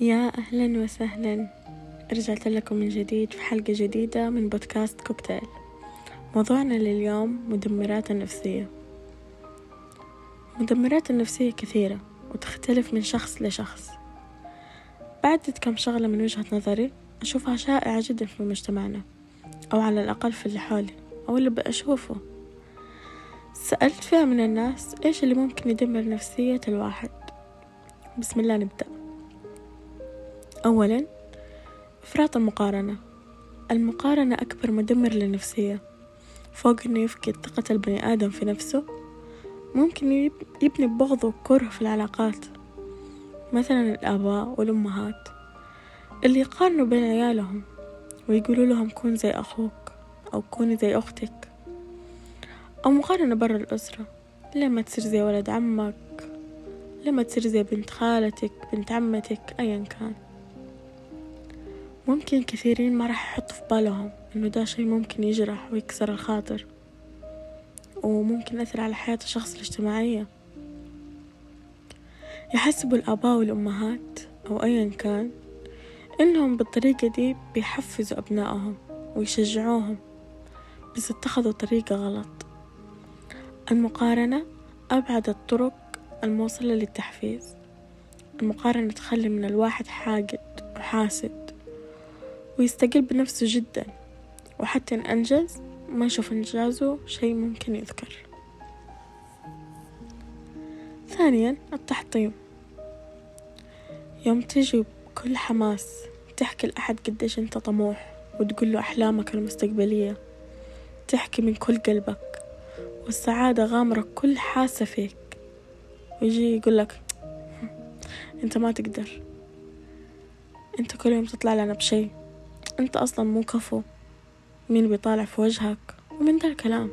يا أهلا وسهلا. رجعت لكم من جديد في حلقة جديدة من بودكاست كوكتيل. موضوعنا لليوم مدمرات النفسية. مدمرات النفسية كثيرة وتختلف من شخص لشخص. بعدت كم شغلة من وجهة نظري أشوفها شائعة جدا في مجتمعنا أو على الأقل في اللي حولي أو اللي بأشوفه. سألت فئة من الناس إيش اللي ممكن يدمر نفسية الواحد. بسم الله نبدأ. أولا إفراط المقارنة. المقارنة أكبر مدمر للنفسية. فوق إنه يفقد ثقة البني آدم في نفسه ممكن يبني بغض وكره في العلاقات. مثلا الآباء والأمهات. اللي يقارنوا بين عيالهم ويقولوا لهم كون زي أخوك أو كوني زي أختك. أو مقارنة برا الأسرة. لما تصير زي ولد عمك؟ لما تصير زي بنت خالتك بنت عمتك أيا كان. ممكن كثيرين ما راح يحطوا في بالهم إنه ده شي ممكن يجرح ويكسر الخاطر وممكن يأثر على حياة الشخص الاجتماعية. يحسبوا الآباء والأمهات أو أيا كان إنهم بالطريقة دي بيحفزوا أبنائهم ويشجعوهم بس اتخذوا طريقة غلط. المقارنة أبعد الطرق الموصلة للتحفيز. المقارنة تخلي من الواحد حاقد وحاسد. ويستقل بنفسه جدا. وحتى إن أنجز ما يشوف إنجازه شي ممكن يذكر. ثانيا التحطيم. يوم تجي بكل حماس تحكي لأحد قديش أنت طموح وتقول له أحلامك المستقبلية. تحكي من كل قلبك والسعادة غامرة كل حاسة فيك. ويجي يقول لك أنت ما تقدر. أنت كل يوم تطلع لنا بشي أنت أصلا مو كفو. مين بيطالع في وجهك؟ ومن ذا الكلام.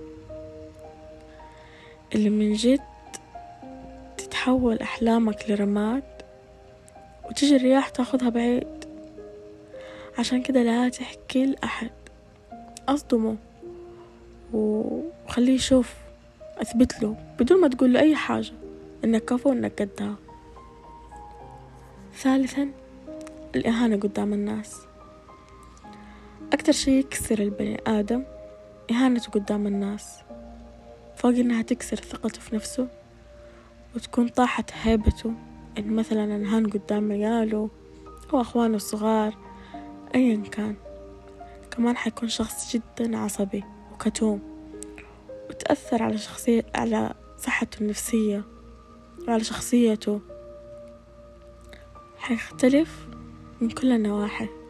اللي من جد تتحول أحلامك لرماد وتجي الرياح تاخدها بعيد. عشان كده لا تحكي لأحد. أصدمه وخليه يشوف أثبت له بدون ما تقول له أي حاجة إنك كفو إنك قدها. ثالثا الإهانة قدام الناس. أكتر شي يكسر البني آدم إهانته قدام الناس فوق إنها تكسر ثقته في نفسه وتكون طاحت هيبته إن مثلا إنهان قدام عياله أو أخوانه الصغار أيا كان. كمان حيكون شخص جدا عصبي وكتوم وتأثر على شخصية على صحته النفسية وعلى شخصيته. حيختلف من كل النواحي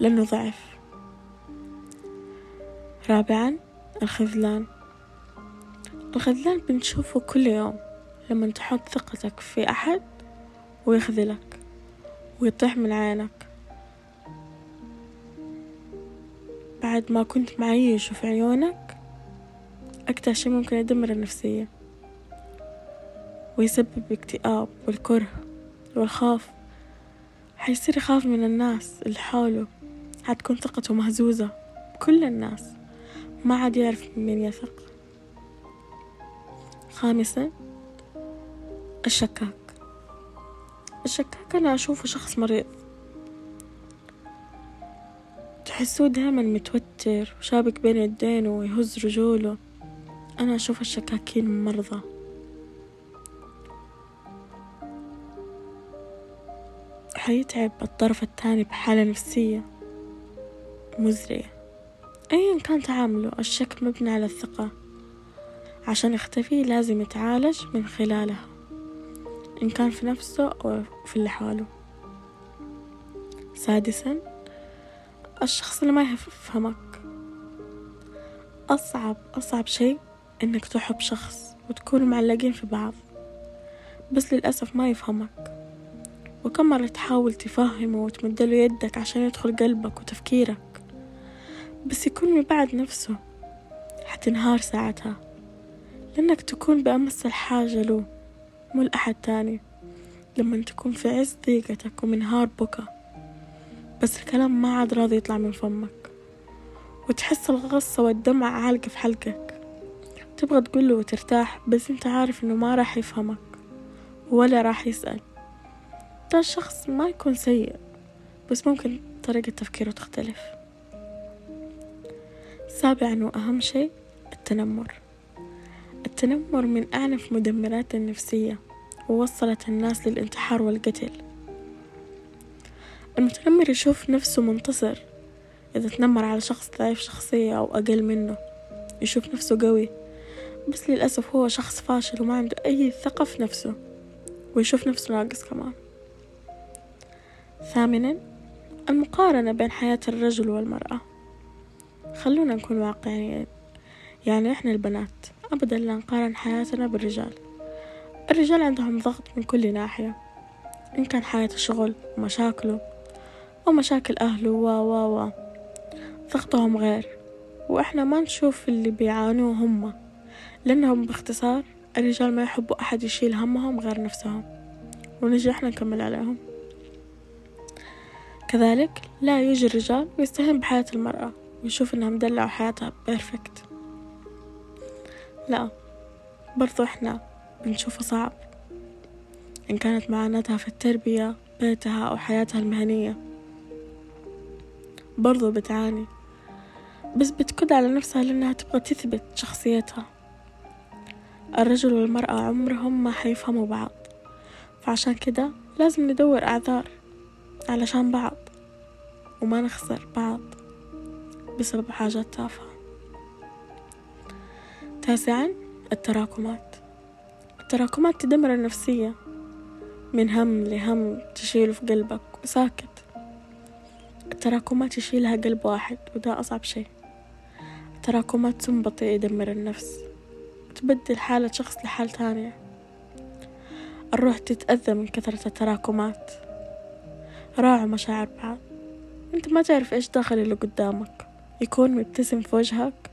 لأنه ضعف رابعا الخذلان. الخذلان بنشوفه كل يوم لما تحط ثقتك في أحد ويخذلك ويطيح من عينك. بعد ما كنت معيش في عيونك أكتر شي ممكن يدمر النفسية ويسبب الاكتئاب والكره والخوف. حيصير يخاف من الناس اللي حوله حتكون ثقته مهزوزة. بكل الناس. ما عاد يعرف من يثق. خامسا الشكاك. الشكاك أنا أشوفه شخص مريض. تحسوه دائما متوتر وشابك بين يدينه ويهز رجوله. أنا أشوف الشكاكين مرضى. حيتعب الطرف الثاني بحالة نفسية. مزرية أيا كان تعامله الشك مبني على الثقة. عشان يختفي لازم يتعالج من خلالها إن كان في نفسه أو في اللي حوله. سادسا الشخص اللي ما يفهمك. أصعب أصعب شيء إنك تحب شخص وتكونوا معلقين في بعض بس للأسف ما يفهمك. وكم مرة تحاول تفهمه وتمدله يدك عشان يدخل قلبك وتفكيرك. بس يكون من بعد نفسه. حتنهار ساعتها. لأنك تكون بأمس الحاجة له مو لأحد تاني. لما تكون في عز ضيقتك ومنهار بكا. بس الكلام ما عاد راضي يطلع من فمك. وتحس الغصة والدمع عالقة في حلقك. تبغى تقوله وترتاح بس أنت عارف إنه ما راح يفهمك. ولا راح يسأل. حتى الشخص ما يكون سيء بس ممكن طريقة تفكيره تختلف. سابعا وأهم شيء التنمر. التنمر من أعنف مدمرات النفسية ووصلت الناس للانتحار والقتل. المتنمر يشوف نفسه منتصر. إذا تنمر على شخص ضعيف شخصية أو أقل منه يشوف نفسه قوي. بس للأسف هو شخص فاشل وما عنده أي ثقة في نفسه ويشوف نفسه ناقص كمان. ثامنا المقارنة بين حياة الرجل والمرأة. خلونا نكون واقعيين. يعني إحنا البنات أبدا لا نقارن حياتنا بالرجال. الرجال عندهم ضغط من كل ناحية إن كان حياة الشغل ومشاكله أو مشاكل أهله و و و. ضغطهم غير. وإحنا ما نشوف اللي بيعانوه هم لأنهم باختصار الرجال ما يحبوا أحد يشيل همهم غير نفسهم. ونجي إحنا نكمل عليهم. كذلك لا يجي الرجال ويستهين بحياة المرأة. ويشوف إنها مدلعة وحياتها بيرفكت لا برضو إحنا بنشوفه صعب. إن كانت معاناتها في التربية بيتها أو حياتها المهنية. برضو بتعاني. بس بتكد على نفسها لأنها تبغى تثبت شخصيتها. الرجل والمرأة عمرهم ما حيفهموا بعض. فعشان كده لازم ندور أعذار علشان بعض وما نخسر بعض. بسبب حاجات تافهة. تاسعا التراكمات. التراكمات تدمر النفسية. من هم لهم تشيله في قلبك وساكت. التراكمات يشيلها قلب واحد وده أصعب شيء. التراكمات سم بطيء يدمر النفس. تبدل حالة شخص لحال تانية الروح تتأذى من كثرة التراكمات. راعوا مشاعر بعض. أنت ما تعرف إيش داخل اللي قدامك. يكون مبتسم في وجهك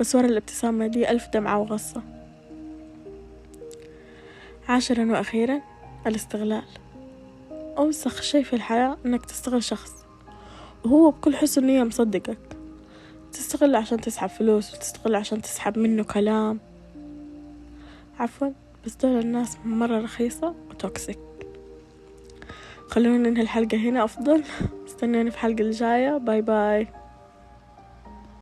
بس ورا الابتسامة دي ألف دمعة وغصة. عاشرا وأخيرا الاستغلال. أوسخ شي في الحياة إنك تستغل شخص وهو بكل حسن نية مصدقك. تستغل عشان تسحب فلوس وتستغل عشان تسحب منه كلام. عفوا بس دول الناس مرة رخيصة و toxic. خلونا ننهي الحلقة هنا أفضل. استنوني في الحلقة الجاية. bye bye.